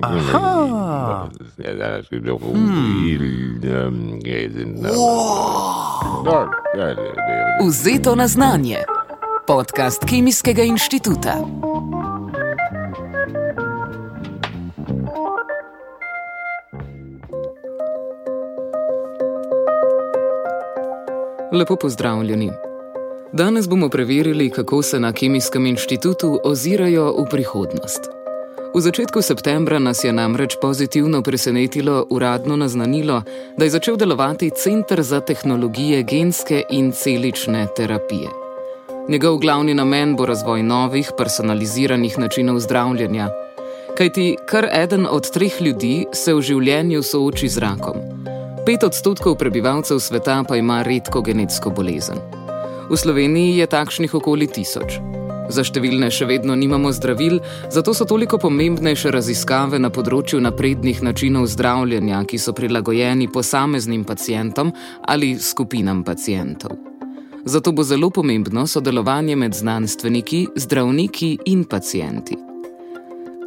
Aha. Ja, dat is ook een Vzeto na znanje. Podcast Kemijskega inštituta. Lepo pozdravljeni. Danes bomo preverili, kako se na Kemijskem inštitutu ozirajo v prihodnost. V začetku septembra nas je namreč pozitivno presenetilo uradno naznanilo, da je začel delovati Center za tehnologije genske in celične terapije. Njegov glavni namen bo razvoj novih, personaliziranih načinov zdravljenja. Kajti kar eden od treh ljudi se v življenju sooči z rakom. Pet odstotkov prebivalcev sveta pa ima redko genetsko bolezen. V Sloveniji je takšnih okoli tisoč. Za številne še vedno nimamo zdravil, zato so toliko pomembnejše raziskave na področju naprednih načinov zdravljenja, ki so prilagojeni posameznim pacijentom ali skupinam pacijentov. Zato bo zelo pomembno sodelovanje med znanstveniki, zdravniki in pacijenti.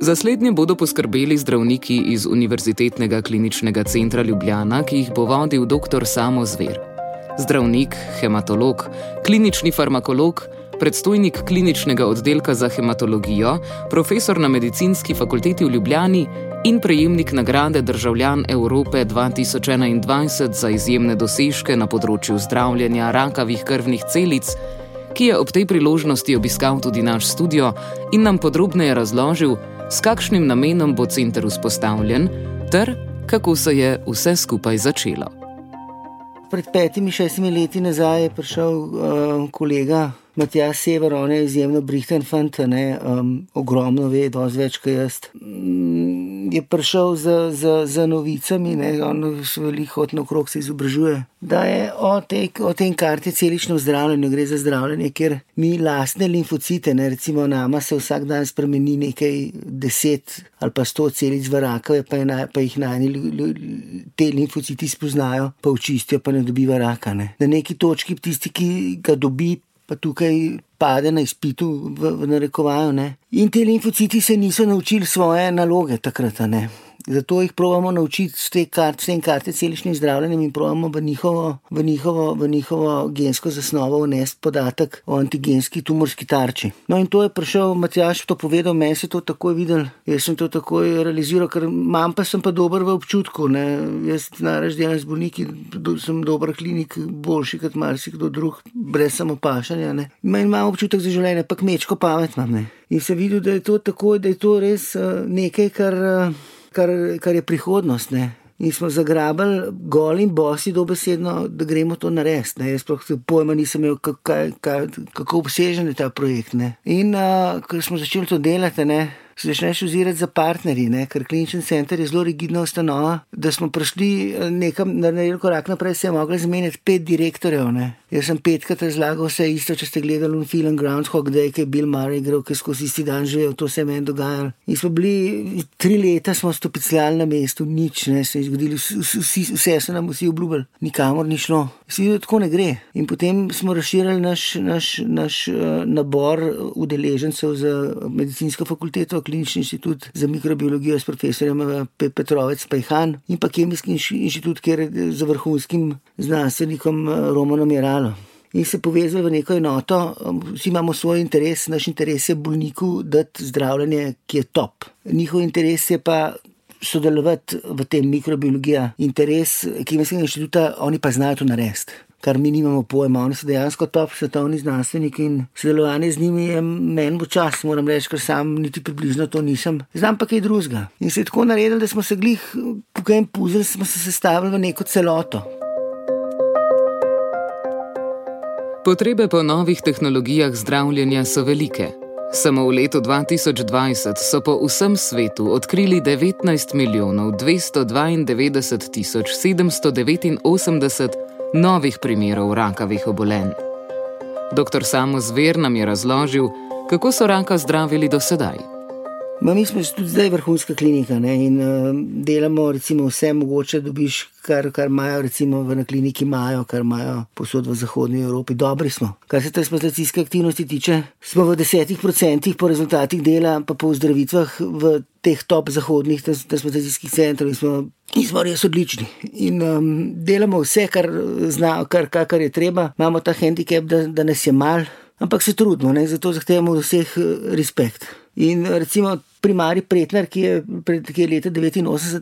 Za slednje bodo poskrbeli zdravniki iz Univerzitetnega kliničnega centra Ljubljana, ki jih bo vodil dr. Samo Zver. Zdravnik, hematolog, klinični farmakolog, predstojnik kliničnega oddelka za hematologijo, profesor na medicinski fakulteti v Ljubljani in prejemnik nagrade Državljan Evrope 2021 za izjemne dosežke na področju zdravljenja rakavih krvnih celic, ki je ob tej priložnosti obiskal tudi naš studio in nam podrobneje razložil, s kakšnim namenom bo center vzpostavljen ter kako se je vse skupaj začelo. Pred petimi, šestimi leti nazaj je prišel uh, kolega Matjaš Sever, on je izjemno brihten fant, ne, um, ogromno ve, dosti več kot jaz. Mm, je prišel z, z, z novicami, ne, on še veliko hod naokrog se izobražuje. Da je o, tej, o tem karti celičnem zdravljenju, gre za zdravljenje, ker mi lastne limfocite, ne, recimo nama se vsak dan spremeni nekaj deset ali pa sto celic v rakave, pa, naj, pa jih najni te limfociti spoznajo, pa očistijo, pa ne dobiva raka. Ne. Na neki točki tisti, ki ga dobi, pa tukaj pade na izpitu, v, v narekovanju. Ne. In ti limfociti se niso naučili svoje naloge takrat. Ne. Zato jih pravimo naučiti s tem kart, karte celičnim zdravljenjem in pravimo v njihovo, v, njihovo, v njihovo gensko zasnovo vnesti podatek o antigenski tumorski tarči. No in to je prišel Matjaš, to povedal, meni se to takoj videl, jaz sem to takoj realiziral, ker imam pa sem pa dober v občutku. Ne. Jaz naraž delam z bolniki, do, sem dober klinik, boljši kot marsikdo drug, brez samopašanja. Imam občutek za življenje, pa kmečko pamet imam. Ne. In se videl, da je to tako, da je to res uh, nekaj, kar. Kar, kar je prihodnost. Ne? In smo zagrabili goli in bosi, dobesedno, da gremo to narediti. Jaz sploh pojma nisem imel, kaj, kaj, kako obsežen je ta projekt. Ne? In uh, ko smo začeli to delati, ne, se začneš ozirati za partnerji, ne? ker klinični center je zelo rigidna ustanova. Da smo prišli nekam, naredili korak naprej, se je moglo zamenjati pet direktorjev. Ne? Jaz sem petkrat razlagal vse isto, če ste gledali film Groundhog Day, ki je bil Mari igral, ki je skozi isti dan živel, to se je meni dogajalo. In smo bili tri leta, smo stopicljali na mestu, nič ne se je zgodilo, vsi, vse so nam vsi obljubili, nikamor ni šlo. Vsi tako ne gre. In potem smo razširili naš, naš, naš uh, nabor udeležencev za medicinsko fakulteto, klinični inštitut za mikrobiologijo s profesorjem Petrovec Pajhan in pa kemijski inštitut, kjer je za vrhunskim znanstvenikom Romanom Jeralo. In se povezali v neko enoto, vsi imamo svoj interes, naš interes je bolniku dati zdravljenje, ki je top. Njihov interes je pa sodelovati v tem mikrobiologiji, interes kemijskega inštituta, oni pa znajo to narediti. Kar mi nimamo pojma, oni so dejansko top svetovni znanstveniki in sodelovanje z njimi je meni v čas, moram reči, ker sam niti približno to nisem. Znam pa kaj drugega. In se je tako naredil, da smo se glih, kot en puzel, smo se sestavili v neko celoto. Potrebe po novih tehnologijah zdravljenja so velike. Samo v letu 2020 so po vsem svetu odkrili 19 milijonov 292 tisoč 789 novih primerov rakavih obolenj. Dr. Samo Zver nam je razložil, kako so raka zdravili do sedaj. Ma, mi smo tudi zdaj vrhunska klinika ne, in uh, delamo recimo, vse mogoče, da dobiš, kar, kar imajo recimo, v kliniki, imajo, kar imajo posod v Zahodnji Evropi. Dobri smo. Kar se transplantacijske aktivnosti tiče, smo v desetih procentih po rezultatih dela, pa po zdravitvah v teh top zahodnih transplantacijskih centrov in smo, in smo res odlični. In um, delamo vse, kar, zna, kar, kar, kar je treba. Imamo ta handicap, da, da nas je mal, ampak se trudimo, ne, zato zahtevamo od vseh uh, respekt. In recimo primarij Pretner, ki je, ki je leta 1989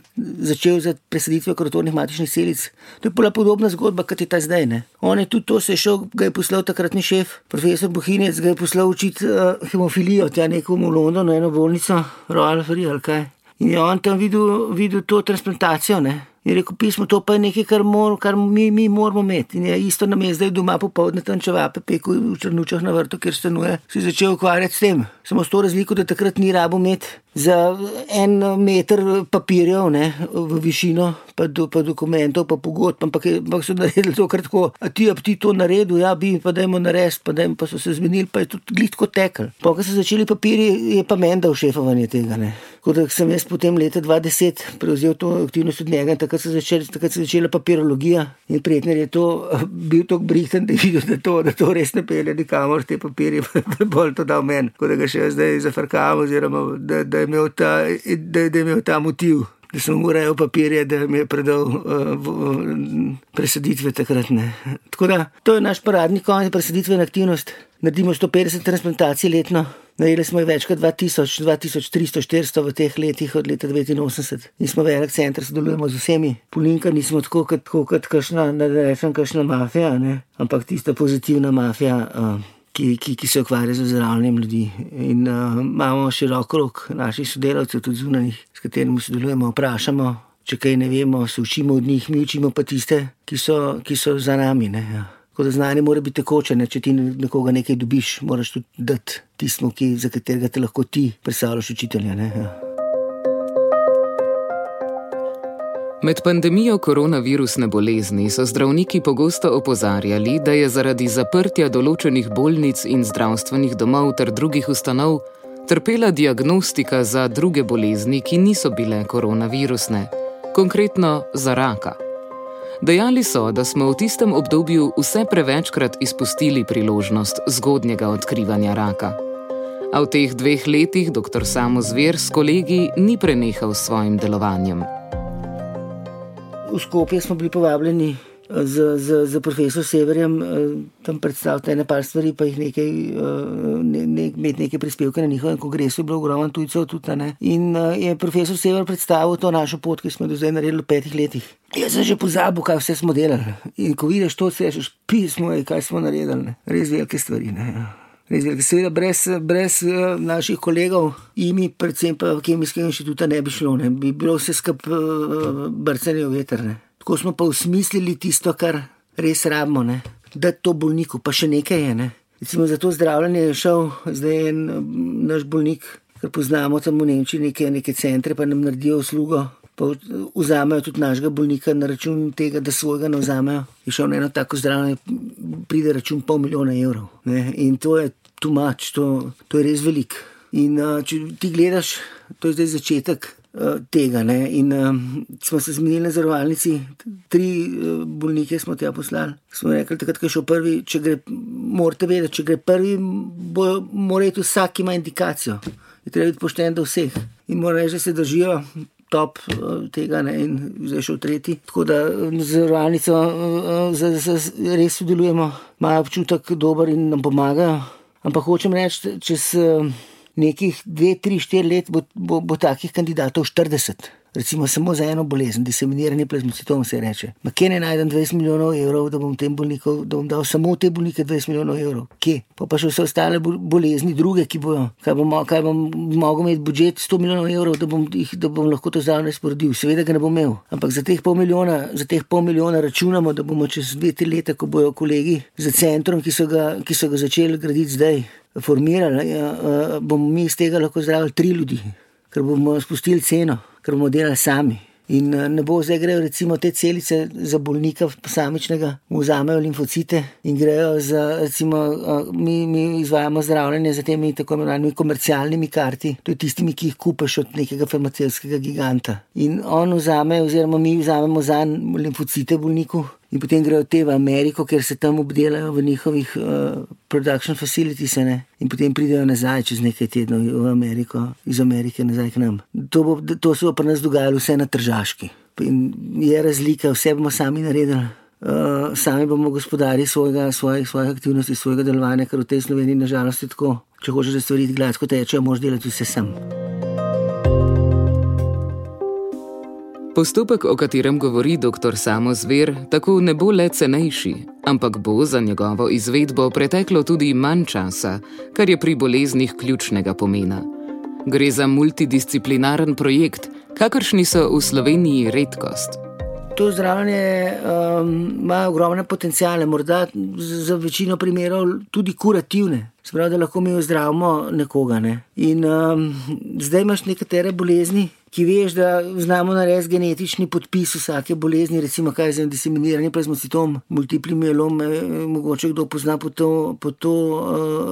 začel z presaditvijo krotornih matičnih celic, to je bila podobna zgodba, kot je ta zdaj. Ne? On je tudi to se šel, ga je poslal takratni šef, profesor Bohinec, ga je poslal učiti uh, hemofilijo, tja nekomu v Londonu, eno bolnico, Royal Free ali kaj. In je on tam videl, videl to transplantacijo. Ne? Je rekel, pismo, to pa je nekaj, kar, mor, kar mi, mi moramo imeti. In je isto nam je zdaj doma popoldne tam čevape, pekel v črnučah na vrtu, ker stanuje, si začel ukvarjati s tem. Samo s to razliko, da takrat ni rabo imeti za en meter papirjev ne, v višino, pa, do, pa dokumentov, pa pogodb, ampak, ampak so naredili to kratko. A ti, a ti to naredil, ja, bi pa dajmo narediti, pa, dajmo, pa so se zmenili, pa je tudi glitko tekel. Pa, ko so začeli papirji, je pa meni dal šefovanje tega. Ne. Tako da sem jaz potem leta 2010 prevzel to aktivnost od njega, takrat se je začela papirologija in prijetno je to bil tako brihten, da je videl, da to, da to res ne pelje nikamor, te papirje, bolj to dal meni, kot da ga še zdaj zafrkam, oziroma da, da, je imel ta, da, da je imel ta motiv. Da sem urejal papirje, da mi je predal uh, presaditve takrat. Ne. Tako da to je naš paradni konec, presaditvena aktivnost. Naredimo 150 transplantacij letno. Najeli smo jih več kot 2000, 2300, 400 v teh letih od leta 1989. In smo velik center, sodelujemo z vsemi. Polinka nismo tako kot, kot kakšna, da rečem, kakšna mafija, ne? ampak tista pozitivna mafija, uh, ki, ki, ki se ukvarja z zdravljenjem ljudi. In uh, imamo širok krok naših sodelavcev, tudi zunanjih, s katerimi sodelujemo, vprašamo. Če kaj ne vemo, se učimo od njih, mi učimo pa tiste, ki so, ki so za nami. Ne, ja. Tako da znanje mora biti tekoče, ne? če ti nekoga nekaj dobiš, moraš tudi dati tistmu, ki, za katerega te lahko ti predstavljaš učitelja. Ne? Ja. Med pandemijo koronavirusne bolezni so zdravniki pogosto opozarjali, da je zaradi zaprtja določenih bolnic in zdravstvenih domov ter drugih ustanov trpela diagnostika za druge bolezni, ki niso bile koronavirusne, konkretno za raka. Dejali so, da smo v tistem obdobju vse prevečkrat izpustili priložnost zgodnjega odkrivanja raka. A v teh dveh letih dr. Samo Zver s kolegi ni prenehal s svojim delovanjem. V Skopje smo bili povabljeni z, z, z profesorjem Severjem, eh, tam predstavljati ene par stvari, pa jih nekaj, eh, ne, ne, imeti nekaj prispevke na njihovem kongresu, bilo ogromno tujcev tudi. Ne. In eh, je profesor Sever predstavil to našo pot, ki smo jo do zdaj naredili v petih letih. Jaz sem že pozabil, kaj vse smo delali. In ko vidiš to, se rečeš, pismo je, kaj smo naredili. Ne. Res velike stvari. Ne. Ja. Seveda, brez, brez naših kolegov, imi, predvsem pa Kemijskega inštituta, ne bi šlo, ne. bi bilo vse skupaj uh, brcanje v veter. Ne. Tako smo pa usmislili tisto, kar res rabimo, ne? da to bolniku pa še nekaj je. Ne? Recimo za to zdravljenje je šel zdaj en naš bolnik, ki poznamo tam v Nemčiji neke, neke centre, pa nam naredijo uslugo. Pa vzamejo tudi našega bolnika na račun tega, da svojega ne vzamejo. Je šel na eno tako zdravljenje, pride račun pol milijona evrov. Ne? In to je tumač, to, to je res velik. In če ti gledaš, to je zdaj začetek. Eh, tega. Ne? In um, smo se zmenili na zavarovalnici, tri uh, bolnike smo tja poslali. Smo rekli, da je šel prvi, če gre, morate vedeti, če gre prvi, bo, mora iti vsak, ima indikacijo. Je treba biti pošten do vseh in mora reči, da se držijo. Top tega ne, in zdaj šel tretji. Tako da z zavarovalnico res sodelujemo, imajo občutek dober in nam pomagajo. Ampak hočem reči, čez nekih dve, tri, štiri let bo, bo, bo takih kandidatov 40. Recimo samo za eno bolezen, diseminirani plazmocitom se reče. Ma kje ne najdem 20 milijonov evrov, da bom tem bolnikom, da bom dal samo te bolnike 20 milijonov evrov? Kje? Pa pa še vse ostale bolezni, druge, ki bojo. Kaj bom, kaj bom mogel imeti budžet 100 milijonov evrov, da bom, jih, da bom lahko to zdravljenje sporodil? Seveda ga ne bom imel. Ampak za teh pol milijona, za teh pol milijona računamo, da bomo čez dve, tri leta, ko bojo kolegi za centrom, ki so ga, ki so ga začeli graditi zdaj, formirali, ja, bomo mi iz tega lahko zdravili tri ljudi, ker bomo spustili ceno, ker bomo delali sami. In eh, ne bo zdaj grejo recimo te celice za bolnika posamičnega, vzamejo limfocite in grejo za, recimo, eh, mi, mi izvajamo zdravljenje z temi tako imenovanimi komercialnimi karti, to je tistimi, ki jih kupaš od nekega farmacevskega giganta. In on vzame, oziroma mi vzamemo za limfocite bolniku. In potem grejo te v Ameriko, ker se tam obdelajo v njihovih uh, production facilities, ne? in potem pridejo nazaj čez nekaj tednov v Ameriko, iz Amerike nazaj k nam. To, bo, to se bo pri nas dogajalo vse na tržaški. In je razlika, vse bomo sami naredili. Uh, sami bomo gospodari svojega, svojih, svojih aktivnosti, svojega delovanja, ker v tej Sloveniji nažalost je tako. Če hočeš, da stvari gladko tečejo, moraš delati vse sam. Postopek, o katerem govori dr. Samo Zver, tako ne bo le cenejši, ampak bo za njegovo izvedbo preteklo tudi manj časa, kar je pri boleznih ključnega pomena. Gre za multidisciplinaren projekt, kakršni so v Sloveniji redkost. To zdravljenje um, ima ogromne potencijale, morda za večino primerov tudi kurativne. Spravi, da lahko mi ozdravimo nekoga. Ne? In um, zdaj imaš nekatere bolezni, ki veš, da znamo narediti genetični podpis vsake bolezni, recimo kaj za diseminiranje plazmocitom, multipli mielom, eh, mogoče kdo pozna po, to, po to,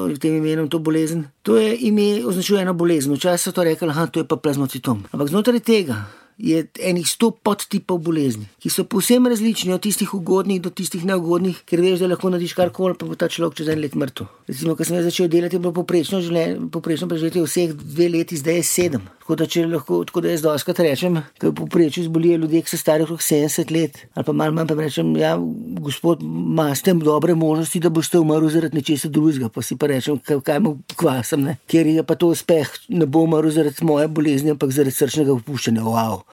uh, tem imenom to bolezen. To je ime, označuje eno bolezen. Včasih so to rekli, da je pa plazmocitom. Ampak znotraj tega je enih sto podtipov bolezni, ki so povsem različni, od tistih ugodnih do tistih neugodnih, ker veš, da lahko narediš karkoli, pa bo ta človek čez en let mrtev. Recimo, ko sem začel delati, je bilo poprečno, poprečno preživetje vseh dve leti, zdaj je sedem. Tako da, lahko, tako da jaz doskrat rečem, da poprečju zbolijo ljudje, ki so stari okrog 70 let, ali pa malo manj, pa rečem, ja, gospod, imate dobre možnosti, da boste umrli zaradi nečesa drugega, pa si pa rečem, kaj, mu kvasem, ne? ker je pa to uspeh, ne bo umrl zaradi moje bolezni, ampak zaradi srčnega opuščanja. Wow.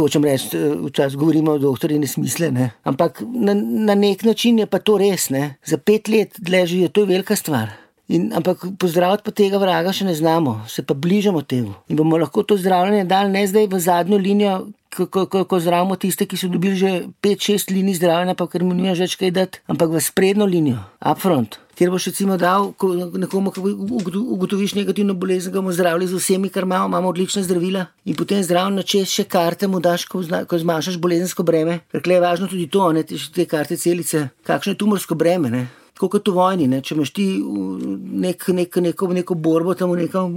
Hočem reči, včasih govorimo o doktorju nesmisle, ne? ampak na, na nek način je pa to res, ne? za pet let dlje to je velika stvar. In, ampak pozdraviti pa tega vraga še ne znamo, se pa bližamo temu. In bomo lahko to zdravljenje dali ne zdaj v zadnjo linijo, ko, ko, ko, ko zdravimo tiste, ki so dobili že 5-6 linij zdravljenja, pa ker mu nima več kaj dati, ampak v sprednjo linijo, upfront. Ker boš recimo dal nekomu, ki ugotoviš negativno bolezen, ga bomo zdravili z vsemi, kar imamo, imamo odlične zdravila in potem zdravljen na čez še karte mu daš, ko, zna, ko zmanjšaš bolezensko breme. Ker je važno tudi to, ne, te, te karte celice, kakšno je tumorsko breme. Ne tako kot v vojni. Ne? Če imaš ti nek, nek, neko, neko borbo tam v nekem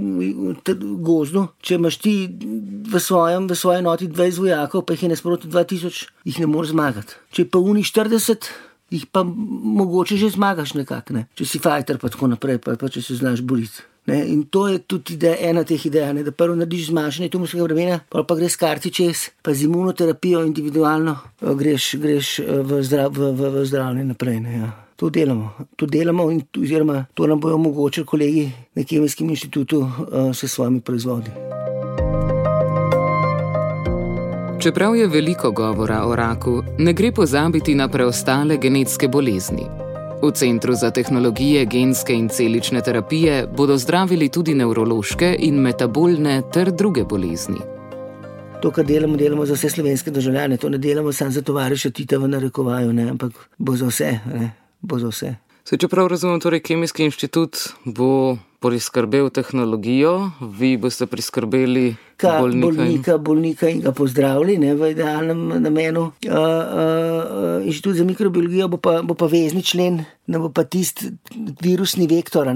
gozdu, če imaš ti v, svojem, v svoji noti 20 vojakov, pa jih je nasproti 2000, jih ne moreš zmagati. Če pa uni 40, jih pa mogoče že zmagaš nekako, ne? če si fajter, pa tako naprej, pa, pa če se znaš boriti. Ne, in to je tudi ideja, ena teh idej, ne, da prvo narediš zmanjšanje tumorskega vremena, pa pa greš karti čez, pa z imunoterapijo individualno greš, greš v, zdrav, v, v, v zdravljenje naprej. Ne, ja to delamo. To delamo in oziroma, to nam bojo omogočili kolegi na Kemijskem inštitutu uh, s svojimi proizvodi. Čeprav je veliko govora o raku, ne gre pozabiti na preostale genetske bolezni. V Centru za tehnologije genske in celične terapije bodo zdravili tudi nevrološke in metabolne ter druge bolezni. To, kar delamo, delamo za vse slovenske državljane, to ne delamo samo za tovariše Tita v narekovaju, ne, ampak bo za vse. Ne bo za vse. Se, če prav razumem, torej Kemijski inštitut bo priskrbel tehnologijo, vi boste priskrbeli bolnika, bolnika, bolnika in ga pozdravili ne, v idealnem namenu. Uh, uh, inštitut za mikrobiologijo bo pa, bo pa vezni člen, ne bo pa tisti virusni vektor.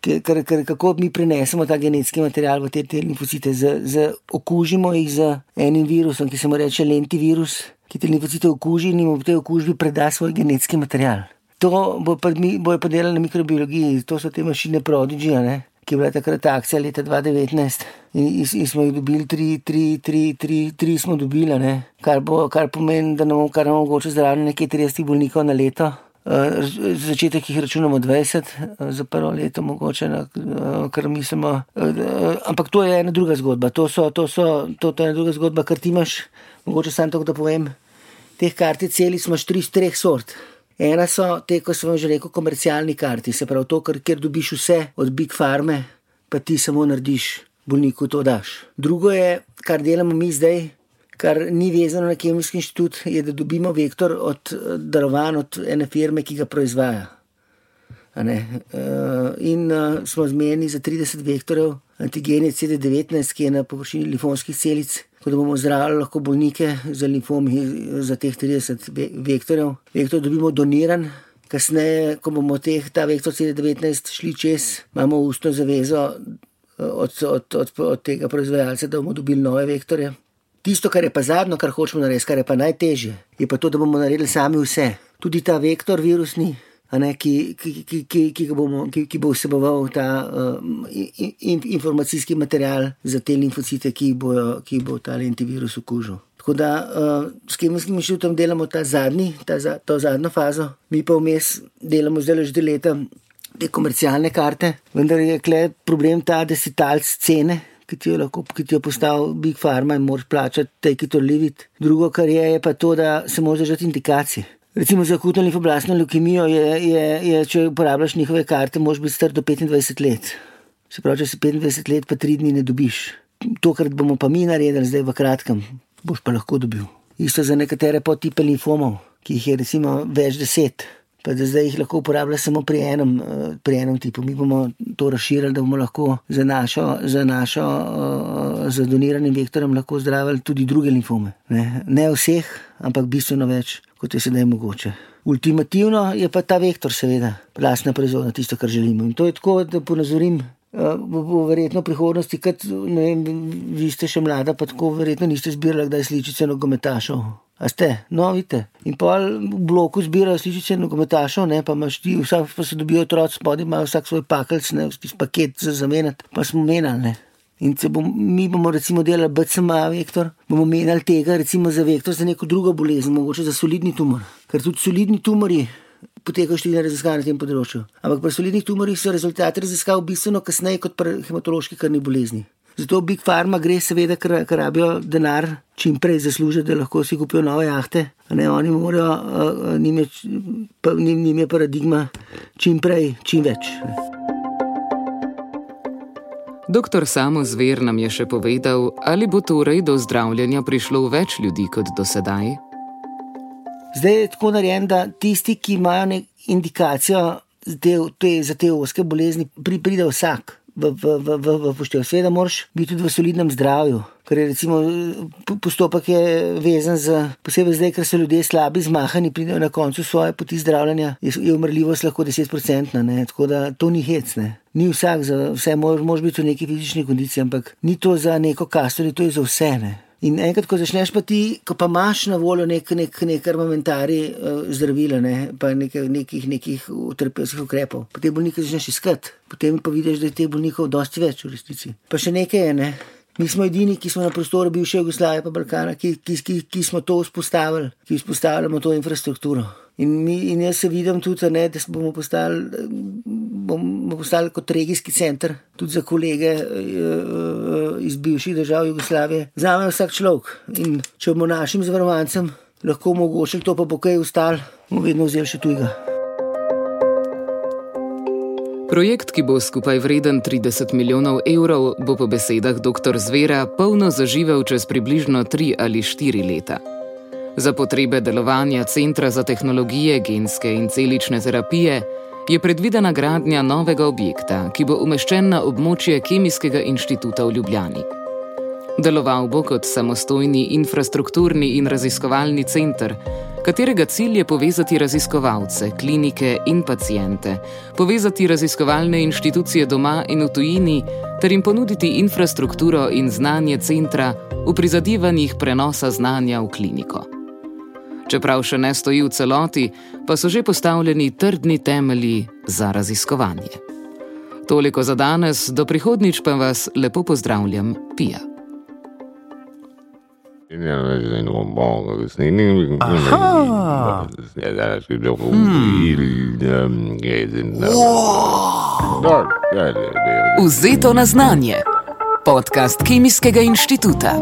Ker, ker, kako mi prenesemo ta genetski material v te, te limfocite, z, z, okužimo jih z enim virusom, ki se mu reče lentivirus, ki te limfocite okuži in jim v tej okužbi preda svoj genetski material. To bo bojo pa delali na mikrobiologiji, to so te mašine Prodigy, ki je bila takrat akcija leta 2019. In, in, in smo jih dobili, tri, tri, tri, tri, tri smo dobili, kar, bo, kar pomeni, da nam kar omogoča zdravljenje nekaj 30 bolnikov na leto. Uh, začetek jih računamo 20, uh, za prvo leto, mogoče, na, uh, kar mislimo. Uh, uh, ampak to je ena druga zgodba. To, so, to, so, to, to je ena druga zgodba, kar ti imaš. Mogoče samo to, da povem. Teh kartic celic imaš tri, treh sort. Ena so te, ko sem že rekel, komercialni karti, se pravi to, kjer dobiš vse od Big Pharma, pa ti samo narediš, bolniku to daš. Drugo je, kar delamo mi zdaj, kar ni vezano na Kemijski inštitut, je, da dobimo vektor od darovan od ene firme, ki ga proizvaja. Uh, in uh, smo zmeni za 30 vektorjev antigene CD19, ki je na površini lifonskih celic, tako da bomo zdravili lahko bolnike z limfomi za teh 30 vektorjev. Vektor dobimo doniran. Kasneje, ko bomo teh, ta vektor CD19 šli čez, imamo ustno zavezo od, od, od, od tega proizvajalca, da bomo dobili nove vektorje. Tisto, kar je pa zadnjo, kar hočemo narediti, kar je pa najtežje, je pa to, da bomo naredili sami vse. Tudi ta vektor virusni, ne, ki, ki, ki, ki, ki, bomo, ki, ki bo vseboval ta uh, in, informacijski material za te limfocite, ki, bojo, ki bo ta antivirus okužil. Tako da uh, s kemijskim inštitutom delamo ta zadnji, ta, to zadnjo fazo, mi pa vmes delamo zdaj že dve leta te komercialne karte, vendar je klej problem ta, da si talc cene ki ti lahko, ki ti jo postavi Big Pharma in moraš plačati, it or leave it. Drugo, kar je, je pa to, da se moraš držati indikacij. Recimo za akutno limfoblastno leukemijo je, je, je, če uporabljaš njihove karte, moraš biti star do 25 let. Se pravi, če si 25 let, pa 3 dni ne dobiš. To, kar bomo pa mi naredili zdaj v kratkem, boš pa lahko dobil. Isto za nekatere podtipe limfomov, ki jih je recimo več deset pa da zdaj jih lahko uporablja samo pri enem, eh, pri enem tipu. Mi bomo to razširili, da bomo lahko za našo, za našo, eh, za doniranim vektorjem lahko zdravili tudi druge limfome. Ne, ne vseh, ampak bistveno več, kot je sedaj mogoče. Ultimativno je pa ta vektor, seveda, lastna proizvodnja, tisto, kar želimo. In to je tako, da ponazorim. Eh, bo, bo verjetno v prihodnosti, kot vi ste še mlada, pa tako verjetno niste zbirali, da je sličice nogometašov. A ste, no, vidite. In pa v bloku zbirajo sličice nogometašov, ne, pa imaš ti, vsak pa se dobijo otroci spodaj, imajo vsak svoj pakelc, ne, vsi paket za zamenjati, pa smo menjali. In če bom, mi bomo recimo delali BCMA vektor, bomo menjali tega recimo za vektor za neko drugo bolezen, mogoče za solidni tumor. Ker tudi solidni tumori potekajo številne raziskave na tem področju. Ampak pri solidnih tumorjih so rezultati raziskav bistveno kasneje kot pri hematološki krvni bolezni. Zato Big Pharma gre, seveda, ker rabijo denar čim prej zaslužiti, da lahko si kupijo nove jahte. Ne, oni morajo, njim je, njim je paradigma čim prej, čim več. Doktor Samo Zver nam je še povedal, ali bo torej do zdravljenja prišlo več ljudi kot do sedaj. Zdaj je tako narejen, da tisti, ki imajo indikacijo te, te, za te oske bolezni, pride vsak v, v, v, v, v poštev. Seveda, moraš biti tudi v solidnem zdravju, ker je recimo, postopek je vezan z, posebej zdaj, ker so ljudje slabi, zmahani, pridejo na koncu svoje poti zdravljenja, je, je umrljivost lahko 10-procentna, tako da to ni hec. Ne. Ni vsak za vse, moraš biti v neki fizični kondiciji, ampak ni to za neko kastor, to je za vse. Ne. In enkrat, ko začneš pa ti, ko pa imaš na voljo nek, nek, nek armamentari uh, zdravila, ne, pa nek, nekih, nekih terapevtskih ukrepov, potem bolnike začneš iskati, potem pa vidiš, da je teh bolnikov dosti več v resnici. Pa še nekaj je, ne. Mi smo edini, ki smo na prostoru bivše Jugoslavije in Balkana, ki, ki, ki, ki smo to vzpostavili, ki vzpostavljamo to infrastrukturo. In, mi, in jaz se vidim tudi, ne, da bomo postali, bomo postali kot regijski center, tudi za kolege eh, eh, iz bivših držav Jugoslavije. Zame je vsak človek. In če bomo našim zavarovancem lahko omogočili to, pa bo kaj ustal, bomo vedno vzeli še tujega. Projekt, ki bo skupaj vreden 30 milijonov evrov, bo po besedah dr. Zvera polno zaživel čez približno 3 ali 4 leta. Za potrebe delovanja Centra za tehnologije genske in celične terapije je predvidena gradnja novega objekta, ki bo umeščen na območje Kemijskega inštituta v Ljubljani. Deloval bo kot samostojni infrastrukturni in raziskovalni center, katerega cilj je povezati raziskovalce, klinike in pacijente, povezati raziskovalne inštitucije doma in v tujini ter jim ponuditi infrastrukturo in znanje centra v prizadevanjih prenosa znanja v kliniko. Čeprav še ne stoji v celoti, pa so že postavljeni trdni temelji za raziskovanje. Toliko za danes, do prihodnič pa vas lepo pozdravljam, Pija. Vzeto na znanje. Podcast Kemijskega inštituta.